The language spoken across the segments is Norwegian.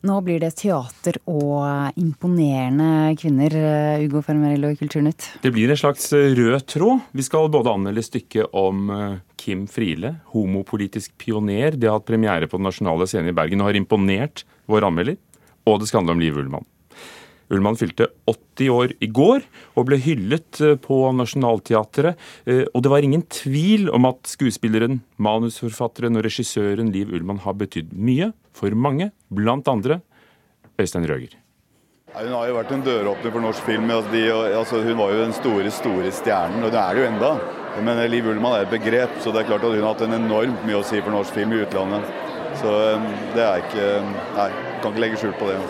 Nå blir det teater og imponerende kvinner, eh, Ugo Fermarello i Kulturnytt. Det blir en slags eh, rød tråd. Vi skal både anmelde stykket om eh, Kim Friele, homopolitisk pioner. Det har hatt premiere på Den nasjonale scenen i Bergen og har imponert vår anmelder. Og det skal handle om Liv Ullmann. Ullmann fylte 80 år i går og ble hyllet på Nationaltheatret. Og det var ingen tvil om at skuespilleren, manusforfatteren og regissøren Liv Ullmann har betydd mye for mange, blant andre Øystein Røger. Hun har jo vært en døråpner for norsk film. Altså de, altså hun var jo den store store stjernen, og det er det jo enda. Men Liv Ullmann er et begrep, så det er klart at hun har hatt en enormt mye å si for norsk film i utlandet. Så um, det er ikke Nei, kan ikke legge skjul på det.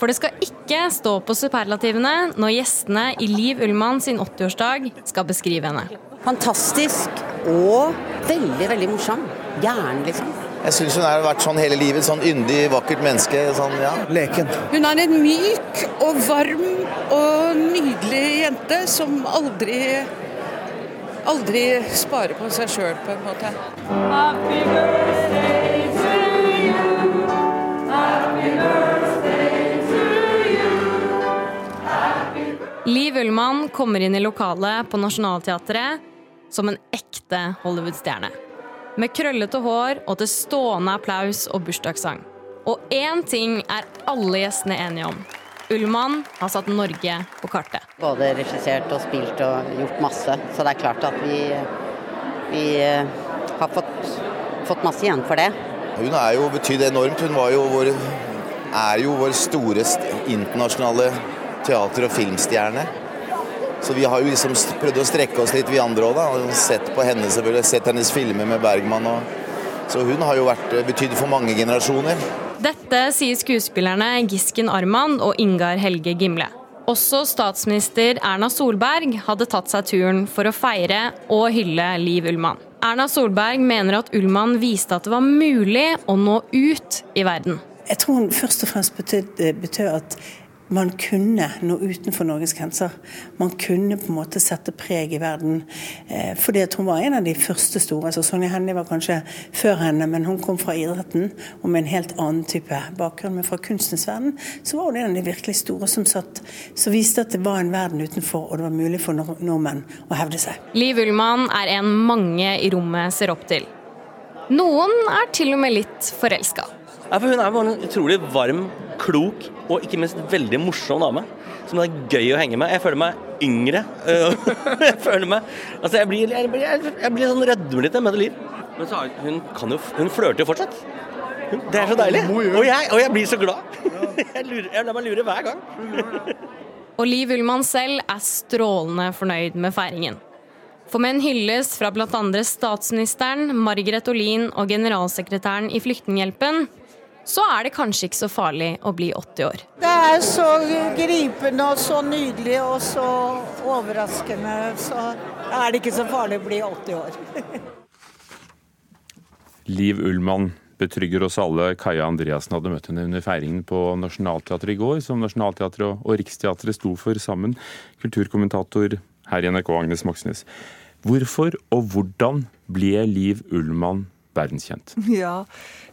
For det skal ikke stå på superlativene når gjestene i Liv Ullmann sin 80-årsdag skal beskrive henne. Fantastisk og veldig, veldig morsom. Gæren, liksom. Jeg syns hun har vært sånn hele livet. Sånn yndig, vakkert menneske. Sånn, ja. Leken. Hun er en myk og varm og nydelig jente som aldri aldri sparer på seg sjøl, på en måte. Happy birthday to you. Happy birthday to you. Liv Ullmann kommer inn i lokalet på Nationaltheatret som en ekte Hollywood-stjerne med krøllete hår og til stående applaus og bursdagssang. Og én ting er alle gjestene enige om. Ullmann har satt Norge på kartet. Både regissert og spilt og gjort masse, så det er klart at vi, vi eh, har fått, fått, masse igjen for det. Hun er jo betydd enormt. Hun jo vår, er jo vår store internasjonale teater- og filmstjerne. Så vi har jo liksom prøvd å strekke oss litt, vi andre òg. Sett på henne selvfølgelig, sett hennes filmer med Bergman. Og, så hun har jo vært eh, betydd for mange generasjoner. Dette sier skuespillerne Gisken Arman og Ingar Helge Gimle. Også statsminister Erna Solberg hadde tatt seg turen for å feire og hylle Liv Ullmann. Erna Solberg mener at Ullmann viste at det var mulig å nå ut i verden. Jeg tror hun først og fremst betød, betød at man kunne nå utenfor Norges grenser. Man kunne på en måte sette preg i verden. Eh, fordi at hun var en av de første store. altså Sonja Hennie var kanskje før henne, men hun kom fra idretten og med en helt annen type bakgrunn. Men fra kunstens verden så var hun en av de virkelig store som satt, som viste at det var en verden utenfor, og det var mulig for nordmenn å hevde seg. Liv Ullmann er en mange i rommet ser opp til. Noen er til og med litt forelska. Ja, hun er bare en utrolig varm, klok og ikke minst veldig morsom dame. Som det er gøy å henge med. Jeg føler meg yngre. jeg føler meg Altså, jeg blir, jeg blir, jeg blir sånn rødmelig med det liv. Men så, hun kan jo Hun flørter jo fortsatt. det er så deilig. Og jeg, og jeg blir så glad. jeg, lurer, jeg lar meg lure hver gang. og Liv Ullmann selv er strålende fornøyd med feiringen. For med en hyllest fra bl.a. statsministeren, Margaret Olin og generalsekretæren i Flyktninghjelpen, så er det kanskje ikke så farlig å bli 80 år. Det er så gripende og så nydelig og så overraskende. Så er det ikke så farlig å bli 80 år. Liv Ullmann betrygger oss alle. Kaja Andreassen hadde møtt henne under feiringen på Nationaltheatret i går, som Nationaltheatret og Riksteatret sto for sammen. Kulturkommentator her i NRK, Agnes Moxnes. Hvorfor og hvordan ble Liv Ullmann verdenskjent? Ja,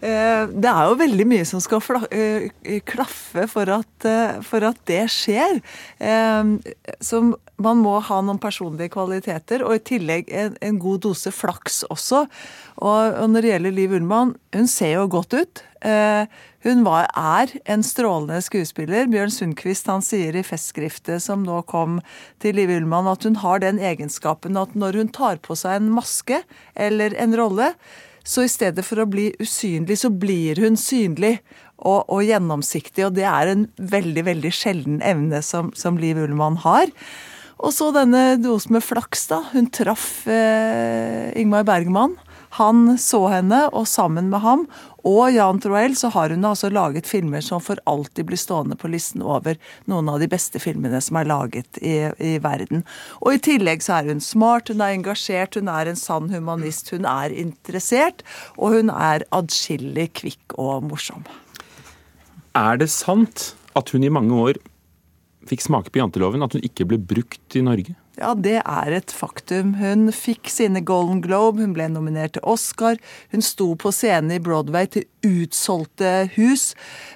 eh, det er jo veldig mye som skal eh, klaffe for at, eh, for at det skjer. Så man må ha noen personlige kvaliteter, og i tillegg en, en god dose flaks også. Og, når det gjelder Liv Ullmann, hun ser jo godt ut. Hun var, er en strålende skuespiller. Bjørn Sundquist han sier i festskriftet som nå kom til Liv Ullmann, at hun har den egenskapen at når hun tar på seg en maske eller en rolle, så i stedet for å bli usynlig, så blir hun synlig og, og gjennomsiktig. Og det er en veldig, veldig sjelden evne som, som Liv Ullmann har. Og så denne dosen med flaks, da. Hun traff eh, Ingmar Bergman. Han så henne, og sammen med ham og Jan Troell så har hun altså laget filmer som for alltid blir stående på listen over noen av de beste filmene som er laget i, i verden. Og i tillegg så er hun smart, hun er engasjert, hun er en sann humanist, hun er interessert, og hun er adskillig kvikk og morsom. Er det sant at hun i mange år fikk smake på janteloven, at hun ikke ble brukt i Norge? Ja, det er et faktum. Hun fikk sine Golden Globe, hun ble nominert til Oscar. Hun sto på scenen i Broadway til utsolgte hus.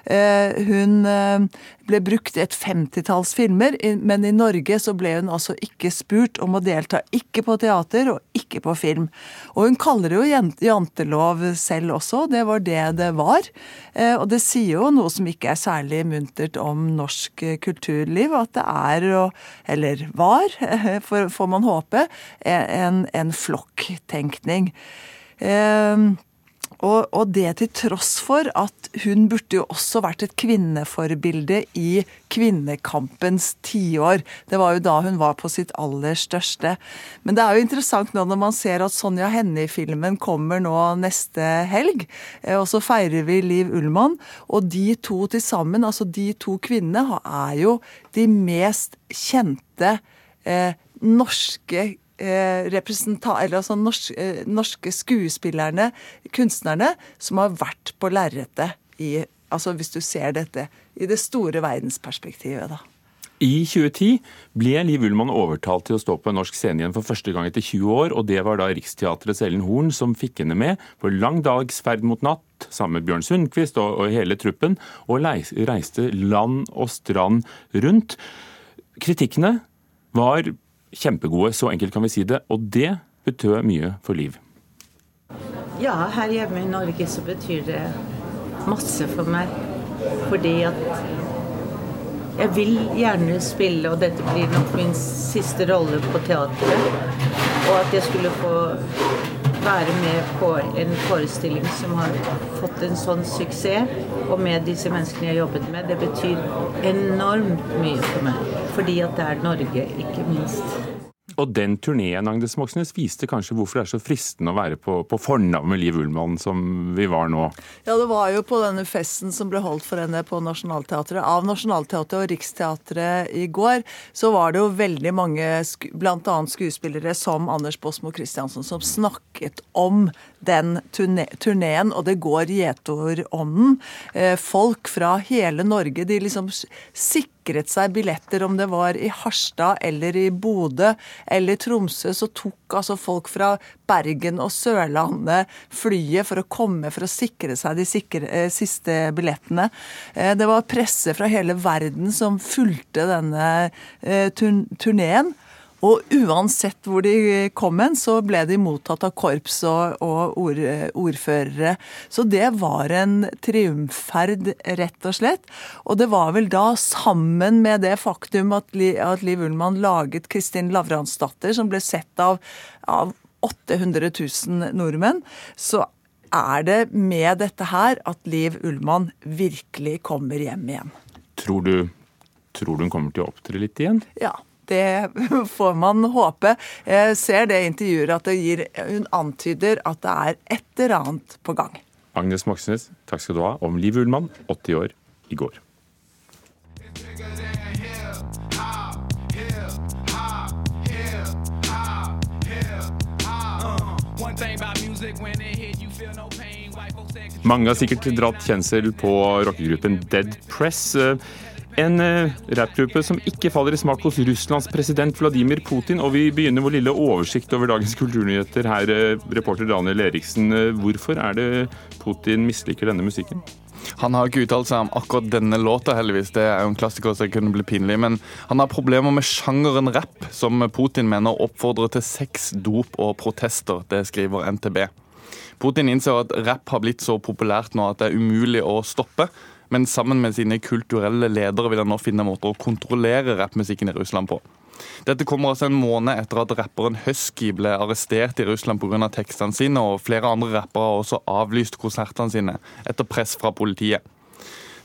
Eh, hun eh, ble brukt i et femtitalls filmer, men i Norge så ble hun altså ikke spurt om å delta. Ikke på teater og ikke på film. Og hun kaller det jo jantelov selv også, det var det det var. Eh, og det sier jo noe som ikke er særlig muntert om norsk kulturliv, at det er, eller var, får man håpe, en, en flokktenkning. Eh, og, og, det til tross for at hun burde jo også vært et kvinneforbilde i kvinnekampens tiår. Det var jo da hun var på sitt aller største. Men det er jo interessant nå når man ser at Sonja Hennie-filmen kommer nå neste helg, eh, og så feirer vi Liv Ullmann. Og de to til sammen, altså de to kvinnene, er jo de mest kjente eh, norske Eh, altså norske, eh, norske skuespillerne, kunstnerne, som har vært på lerretet Altså hvis du ser dette i det store verdensperspektivet, da. I 2010 ble Liv Ullmann overtalt til å stå på en norsk scene igjen for første gang etter 20 år, og det var da Riksteatrets Ellen Horn som fikk henne med på lang dags ferd mot natt sammen med Bjørn Sundquist og, og hele truppen, og reiste land og strand rundt. Kritikkene var kjempegode, så enkelt kan vi si det. Og det betød mye for Liv. Ja, her hjemme i Norge så betyr det masse for meg. Fordi at jeg vil gjerne spille, og dette blir nok min siste rolle på teatret. Og at jeg skulle få være med på en forestilling som har fått en sånn suksess, og med disse menneskene jeg har jobbet med, det betyr enormt mye for meg. Fordi at det er Norge, ikke minst. Og den turneen Agnes Moxnes viste kanskje hvorfor det er så fristende å være på, på fornavn med Liv Ullmann som vi var nå. Ja, det var jo på denne festen som ble holdt for henne på Nationaltheatret, av Nationaltheatret og Riksteatret i går, så var det jo veldig mange, bl.a. skuespillere som Anders Båsmo Christiansen, som snakket om den turneen, og det går gjetordånden. Eh, folk fra hele Norge, de liksom sikret seg billetter, om det var i Harstad eller i Bodø eller Tromsø, så tok altså folk fra Bergen og Sørlandet flyet for å komme for å sikre seg de sikre, eh, siste billettene. Eh, det var presse fra hele verden som fulgte denne turneen. Og uansett hvor de kom hen, så ble de mottatt av korps og, og ord, ordførere. Så det var en triumfferd, rett og slett. Og det var vel da, sammen med det faktum at, at Liv Ullmann laget Kristin Lavransdatter, som ble sett av, av 800 000 nordmenn, så er det med dette her at Liv Ullmann virkelig kommer hjem igjen. Tror du, tror du hun kommer til å opptre litt igjen? Ja. Det får man håpe. Jeg ser det intervjuet at det gir, hun antyder at det er et eller annet på gang. Agnes Moxnes, takk skal du ha om Liv Ullmann, 80 år, i går. Mange har sikkert dratt kjensel på rockegruppen Dead Press. En uh, rappgruppe som ikke faller i smak hos Russlands president Vladimir Putin. Og vi begynner vår lille oversikt over dagens kulturnyheter her, uh, reporter Daniel Eriksen. Uh, hvorfor er det Putin misliker denne musikken? Han har ikke uttalt seg om akkurat denne låta, heldigvis. Det er jo en klassiker som kunne bli pinlig. Men han har problemer med sjangeren rapp, som Putin mener oppfordrer til sex, dop og protester. Det skriver NTB. Putin innser at rapp har blitt så populært nå at det er umulig å stoppe. Men sammen med sine kulturelle ledere vil han nå finne måter å kontrollere rappmusikken i Russland på. Dette kommer altså en måned etter at rapperen Husky ble arrestert i Russland pga. tekstene sine, og flere andre rappere har også avlyst konsertene sine etter press fra politiet.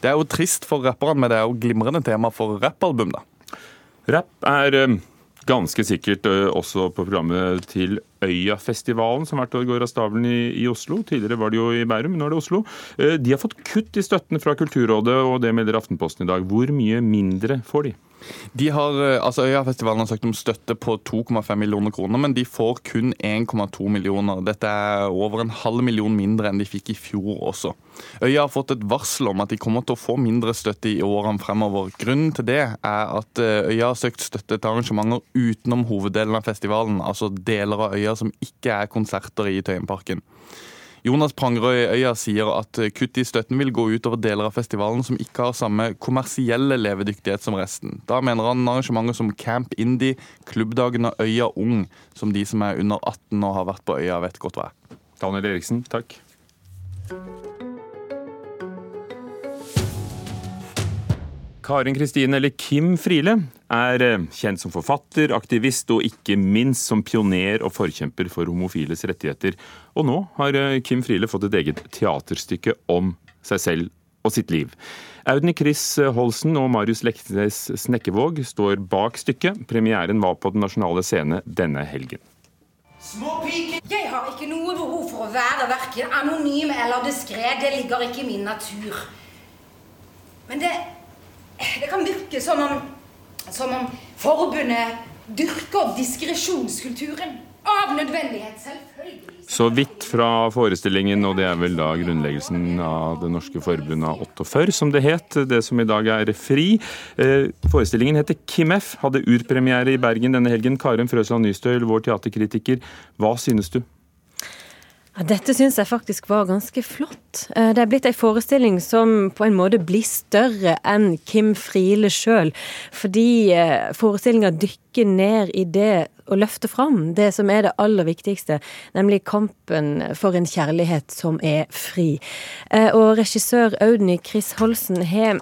Det er jo trist for rapperne, men det er jo glimrende tema for rappalbum, da. Rapp er eh, ganske sikkert eh, også på programmet til Øyafestivalen, som hvert år går av stabelen i, i, Oslo. Tidligere var det jo i Bærum, men nå er det Oslo. Eh, de har fått kutt i støtten fra Kulturrådet, og det melder Aftenposten i dag. Hvor mye mindre får de? De har, eh, altså Øyafestivalen har søkt om støtte på 2,5 millioner kroner, men de får kun 1,2 millioner. Dette er over en halv million mindre enn de fikk i fjor også. Øya har fått et varsel om at de kommer til å få mindre støtte i årene fremover. Grunnen til det er at eh, Øya har søkt støtte til arrangementer utenom hoveddelen av festivalen, altså deler av øya som ikke er konserter i Tøyenparken. Jonas Prangerød i Øya sier at kutt i støtten vil gå ut over deler av festivalen som ikke har samme kommersielle levedyktighet som resten. Da mener han arrangementer som Camp Indie, Klubbdagen og Øya Ung, som de som er under 18 og har vært på øya, vet godt hva er. Daniel Eriksen, takk. Karin Kristine, eller Kim Friele, er eh, kjent som forfatter, aktivist og ikke minst som pioner og forkjemper for homofiles rettigheter. Og nå har eh, Kim Friele fått et eget teaterstykke om seg selv og sitt liv. Audun Chris Holsen og Marius Leknes Snekkevåg står bak stykket. Premieren var på Den nasjonale scene denne helgen. Jeg har ikke noe behov for å være verken anonym eller diskré. Det ligger ikke i min natur. Men det, det kan virke som om, som om forbundet dyrker diskresjonskulturen. Av nødvendighet, selvfølgelig. Så vidt fra forestillingen, og det er vel da grunnleggelsen av Det norske forbundet av 48, som det het, det som i dag er FRI. Eh, forestillingen heter KIMF, hadde urpremiere i Bergen denne helgen. Karen Frøsland Nystøyl, vår teaterkritiker, hva synes du? Ja, dette syns jeg faktisk var ganske flott. Eh, det er blitt ei forestilling som på en måte blir større enn Kim Friele sjøl. Fordi eh, forestillinga dykker ned i det å løfte fram det som er det aller viktigste, nemlig kampen for en kjærlighet som er fri. Eh, og regissør Audny Chris Holsen har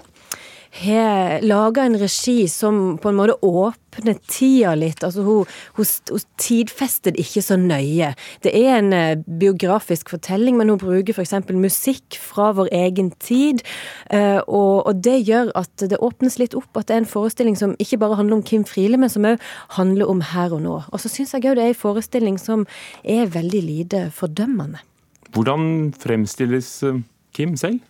har laga en regi som på en måte åpner tida litt. Altså hun, hun, hun tidfester det ikke så nøye. Det er en uh, biografisk fortelling, men hun bruker f.eks. musikk fra vår egen tid. Uh, og, og, det gjør at det åpnes litt opp, at det er en forestilling som ikke bare handler om Kim Friele, men som òg handler om her og nå. Og så syns jeg òg det er en forestilling som er veldig lite fordømmende. Hvordan fremstilles uh, Kim selv?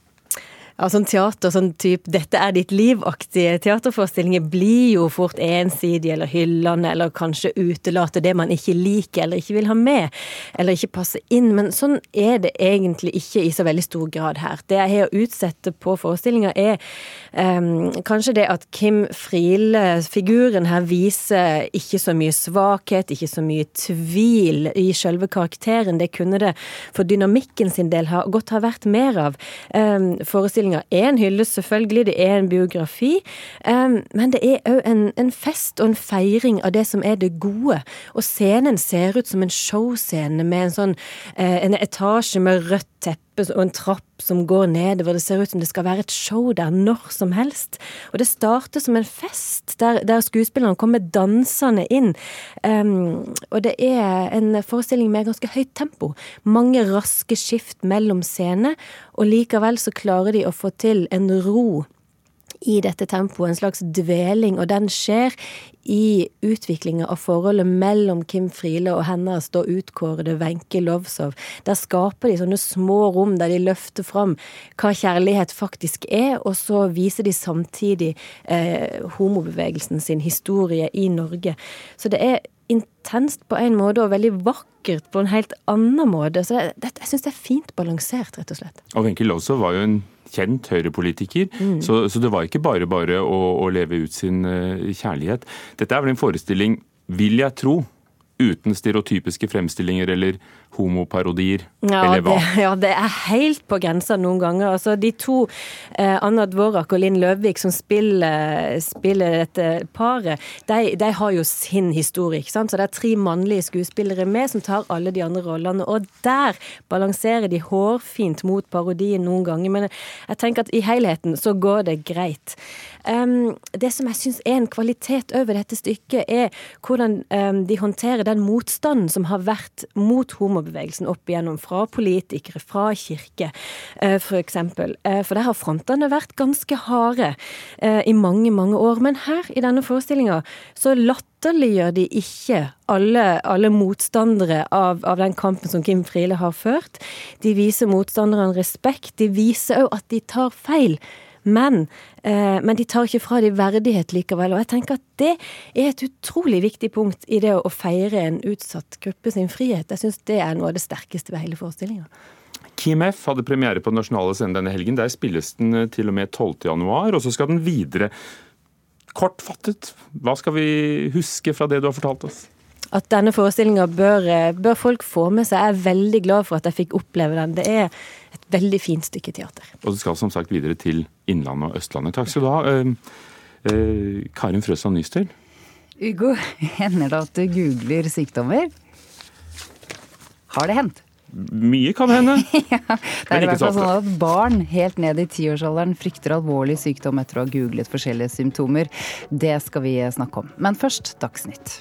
Ja, sånn teater, sånn type 'dette er ditt liv'-aktige teaterforestillinger blir jo fort ensidige eller hyllende, eller kanskje utelater det man ikke liker eller ikke vil ha med, eller ikke passer inn. Men sånn er det egentlig ikke i så veldig stor grad her. Det jeg har å utsette på forestillinga, er um, kanskje det at Kim Friele, figuren her, viser ikke så mye svakhet, ikke så mye tvil i selve karakteren. Det kunne det for dynamikken sin del ha, godt ha vært mer av. Um, forestillinga er en hyllest, selvfølgelig, det er en biografi. Um, men det er òg en, en, fest og en feiring av det som er det gode. Og scenen ser ut som en showscene med en sånn uh, en etasje med rødt teppe og en trapp som går nedover. Det ser ut som det skal være et show der når som helst. Og det starter som en fest der, der skuespillerne kommer dansende inn. Um, og det er en forestilling med ganske høyt tempo. Mange raske skift mellom scener, og likevel så klarer de å få til en ro i dette tempoet, en slags dveling, og den skjer i utviklinga av forholdet mellom Kim Friele og hennes da utkårede Wenche Lovsov. Der skaper de sånne små rom der de løfter fram hva kjærlighet faktisk er, og så viser de samtidig eh, homobevegelsen sin historie i Norge. Så det er intenst på en måte og veldig vakkert på en helt annen måte. Så det, det, jeg syns det er fint balansert, rett og slett. Og Wenche Lovsov var jo en kjent høyrepolitiker. Mm. Så, så, det var ikke bare bare å, å leve ut sin uh, kjærlighet. Dette er vel en forestilling, vil jeg tro, uten stereotypiske fremstillinger eller homoparodier, ja, eller hva? Det, ja, det er helt på grensa noen ganger. Altså, de to, eh, Anna Dvorak og Linn Løvvik, som spiller, spiller dette paret, de, de, har jo sin historie. ikke sant? Så det er tre mannlige skuespillere med som tar alle de andre rollene. Og der balanserer de hårfint mot parodien noen ganger. Men jeg tenker at i helheten så går det greit. Um, det som jeg syns er en kvalitet over dette stykket, er hvordan um, de håndterer den motstanden som har vært mot homobevegelsen opp igjennom, fra politikere, fra kirke, f.eks. for eksempel. Uh, for der har frontene vært ganske harde uh, i mange, mange år. Men her, i denne forestillinga, så latterliggjør de ikke alle, alle motstandere av, av, den kampen som Kim Friele har ført. De viser motstanderne respekt. De viser òg at de tar feil. Men, eh, men, de tar ikke fra de verdighet likevel. Og jeg tenker at det er et utrolig viktig punkt i det å feire en utsatt gruppe sin frihet. Jeg syns det er noe av det sterkeste ved hele forestillinga. F. hadde premiere på Nasjonale scenen denne helgen. Der spilles den eh, til og med 12.1, og så skal den videre. Kortfattet, hva skal vi huske fra det du har fortalt oss? at denne forestillinga bør, eh, bør folk få med seg. Jeg er veldig glad for at jeg fikk oppleve den. Det er et veldig fint stykke teater. Og du skal som sagt videre til Innlandet og Østlandet. Takk skal du ha. Eh, eh, Karin Frøsland Nystøl. Ugo, hender det at du googler sykdommer? Har det hendt? Mye kan hende. ja, det er i hvert fall sånn at Barn helt ned i tiårsalderen frykter alvorlig sykdom etter å ha googlet forskjellige symptomer. Det skal vi snakke om. Men først Dagsnytt.